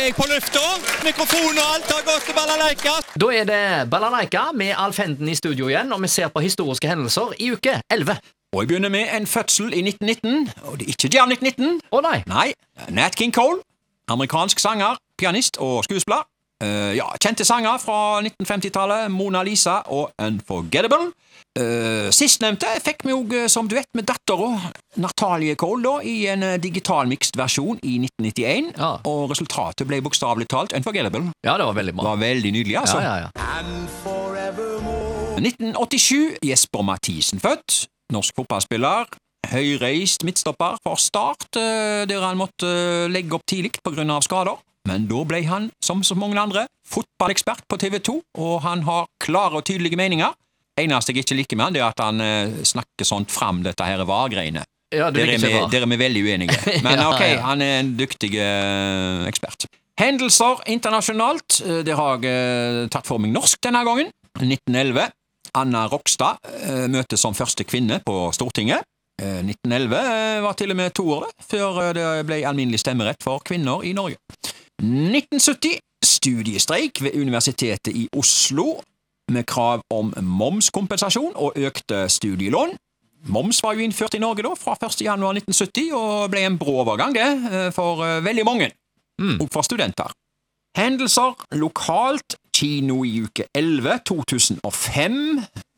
er jeg på lufta. Mikrofon og alt har gått til balalaika. Da er det Balalaika med Alf Henden i studio igjen, og vi ser på historiske hendelser i uke 11. Og jeg begynner med en fødsel i 1919, og det er ikke Janet 19. Å nei! Nei, Nat King Cole, amerikansk sanger, pianist og skuespiller. Eh, ja, Kjente sanger fra 1950-tallet, Mona Lisa og Unforgettable. Uh, Sistnevnte fikk vi òg som duett med dattera Natalie Cole da, i en eh, digitalmikst versjon i 1991, Ja. og resultatet ble bokstavelig talt Unforgettable. Ja, det var veldig Det var veldig nydelig, altså. Ja, ja, ja. 1987, Jesper Mathisen født. Norsk fotballspiller. Høyreist midtstopper for Start, eh, der han måtte eh, legge opp tidlig pga. skader. Men da ble han, som så mange andre, fotballekspert på TV 2, og han har klare og tydelige meninger. Eneste jeg ikke liker med han, det er at han eh, snakker sånt fram dette her var-greiene. ja Der er, vi, veldig uenige. Men Ja, ok, ja. han er en dyktig eh, ekspert. Hendelser internasjonalt. eh, Det har jeg eh, tatt for meg norsk denne gangen. 1911. Anna Rokstad eh, møtes som første kvinne på Stortinget. Eh, 1911 eh, var til og med to år før det ble alminnelig stemmerett for kvinner i Norge. 1970. Studiestreik ved Universitetet i Oslo med krav om momskompensasjon og økte studielån. Moms var jo innført i Norge da, fra 1. januar 1970, og ble en brå overgang det, for eh, veldig mange, og for studenter. Hendelser lokalt, kino i uke 11 2005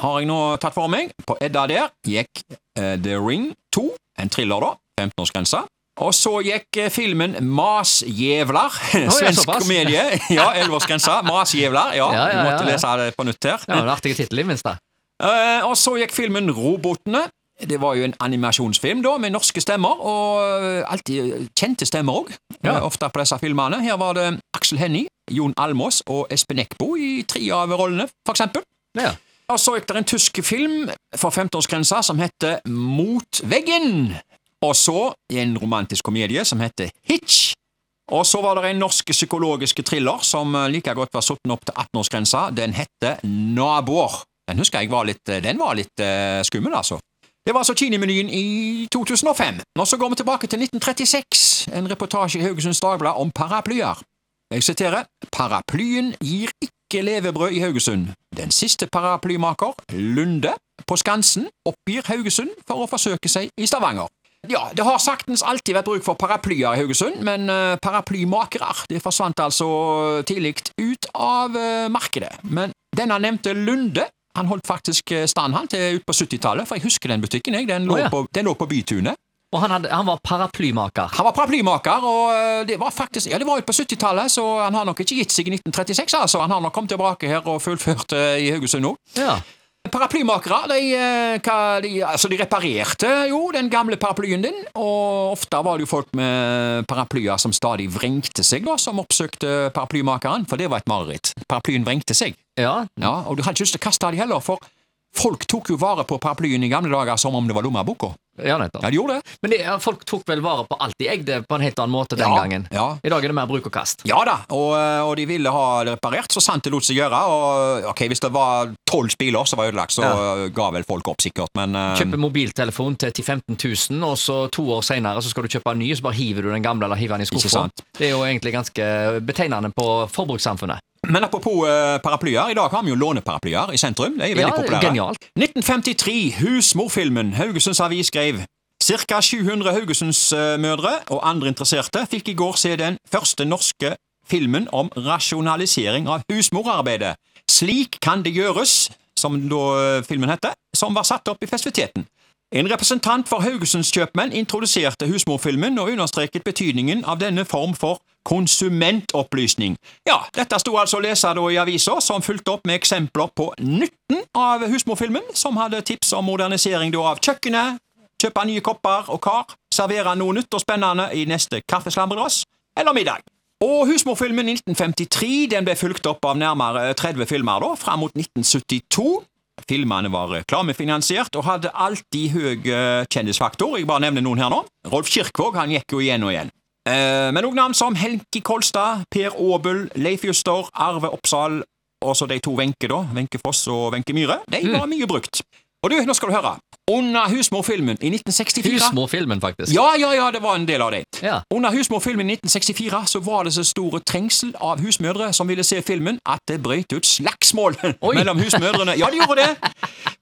har jeg nå tatt for meg. På Edda der gikk uh, The Ring 2, en thriller da, 15-årsgrensa. Og så gikk eh, filmen Masjævlar, svensk komedie. Ja, 11-årsgrensa. Masjævlar. Ja, Ja, ja, måtte lese det på nytt her. Ja, artig tittel, i minste. da. og så gikk filmen Robotene. Det var jo en animasjonsfilm da, med norske stemmer, og eh, alltid kjente stemmer òg. Ja. Ofte på disse filmene. Her var det Aksel Hennie, Jon Almås og Espen Eckbo i tre av rollene, for eksempel. Ja. Og så gikk det en tysk film for 15-årsgrensa som heter Mot veggen. Og så en romantisk komedie som heter Hitch. Og så var det en norsk psykologisk thriller som eh, like godt var satt opp til 18-årsgrensa. Den heter Naboer. Den husker jeg var litt, eh, den var litt uh, skummel, altså. Det var altså Kinimenyen i 2005. Og så går vi tilbake til 1936. En reportasje i Haugesunds Dagblad om paraplyer. Jeg siterer Paraplyen gir ikke levebrød i Haugesund. Den siste paraplymaker, Lunde, på Skansen, oppgir Haugesund for å forsøke seg i Stavanger. Ja, det har saktens alltid vært bruk for paraplyer i Haugesund, men uh, paraplymakere det forsvant altså tidlig ut av eh, markedet. Men denne nevnte Lunde han holdt faktisk eh, stand han til ut på 70-tallet, for jeg husker den butikken. Jeg. Den, lå oh, ja. på, den lå på Bytunet. Og han, hadde, han var paraplymaker. Han var paraplymaker, og eh, det var faktisk, ja, det var jo på 70-tallet, så han har nok ikke gitt seg i 1936, altså. Han har nok kommet tilbake her og fullført eh, i Haugesund nå. Ja. Paraplymakere, de, eh, hva, de, altså, de reparerte jo den gamle paraplyen din, og ofte var det jo folk med paraplyer som stadig vrengte seg, da, som oppsøkte paraplymakeren, for det var et mareritt. Paraplyen vrengte seg. ja. Ja, og du hadde ikke lyst til å kaste de heller, for folk tok jo vare på paraplyen i gamle dager som om det var lommeboka. Ja, nettopp. Ja, de gjorde det. Men det, ja, folk tok vel vare på alt de eide på en helt annen måte den Ja, gangen. ja. I dag er det mer bruk og kast. Ja da, og, eh, og de ville ha det reparert så sant det lot seg gjøre. Og ok, Hvis det var tolv spiler som var ødelagt, så Ja. ga vel folk opp, sikkert. Men uh, Kjøpe mobiltelefon til 10 000-15 000, og så to år senere så skal du kjøpe en ny, så bare hiver du den gamle eller hiver den i skuffen. Det er jo egentlig ganske betegnende på forbrukssamfunnet. Men apropos uh, paraplyer, i dag har vi jo låneparaplyer i sentrum. De er veldig Ja, populære. genialt. 1953, Husmorfilmen. Haugesunds Avis skrev Cirka 700 Haugesundsmødre og andre interesserte fikk i går se den første norske filmen om rasjonalisering av husmorarbeidet. Slik kan det gjøres, som da eh, filmen heter, som var satt opp i festiviteten. En representant for Haugesunds kjøpmenn introduserte husmorfilmen og understreket betydningen av denne form for konsumentopplysning. Ja, dette sto altså å lese i avisa, som fulgte opp med eksempler på nytten av husmorfilmen, som hadde tips om modernisering av kjøkkenet, kjøpe nye kopper og kar, servere noe nytt og spennende i neste kaffeslambreglass eller middag. Og husmorfilmen 1953 den ble fulgt opp av nærmere 30 filmer da, fram mot 1972. Filmene var reklamefinansiert og hadde alltid høy kjendisfaktor. Jeg bare nevner noen her nå. Rolf Kirkvaag han gikk jo igjen og igjen. Eh, men òg navn som Helki Kolstad, Per Aabel, Leif Juster, Arve Oppsal og så de to Wenche, da. Wenche Foss og Wenche Myhre. De var mye brukt. Og du, nå skal du høre. Under husmorfilmen i 1964 Husmorfilmen, faktisk. Ja, ja, ja, det var en del av det. Ja. Under husmorfilmen i 1964 så var det så store trengsel av husmødre som ville se filmen, at det brøt ut slagsmål mellom husmødrene. Ja, det gjorde det!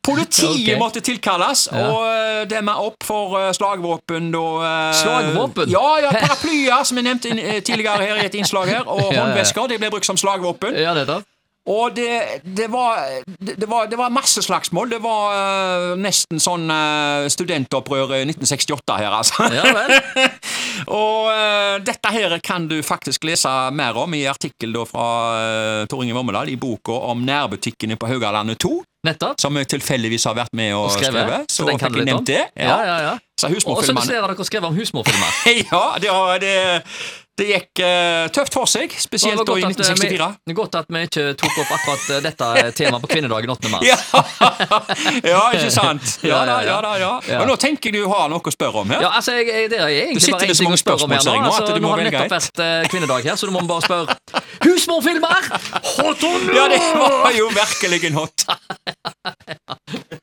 Politiet okay. måtte tilkalles Ja. og uh, demme opp for eh, slagvåpen og eh, Slagvåpen? Ja, ja, paraplyer, som jeg nevnte eh, tidligere her i et innslag her, og Ja, håndvesker. De ble brukt som slagvåpen. Ja, nettopp. Og det, det, var, det, var, det var masse slagsmål. Det var eh, nesten sånn uh, studentopprør i 1968 her, altså. Ja vel. Og uh, dette her kan du faktisk lese mer om i artikkel da fra uh, Tor Inge Vommedal i boka om nærbutikkene på Haugalandet 2, Nettopp. som jeg tilfeldigvis har vært med og, Og skrevet. skrevet. Så den kan du litt om. det. Ja, ja, ja. Så Og så dere skrevet om husmorfilmer. Ja, det, det, det gikk uh, tøft for seg, spesielt da i 1964. at, eh, 1964. vi, godt at vi ikke tok opp akkurat eh, dette temaet på kvinnedagen 8. mars. Ja, ikke sant? Ja da, ja da, ja. Ja. Og nå tenker jeg du har noe å spørre om her. Ja, altså, jeg, Det er egentlig bare en én ting å spørre om her nå. Altså, nå har det nettopp vært kvinnedag her, så du må bare spørre Husmorfilmer! Hot or Ja, det var jo virkelig en hot.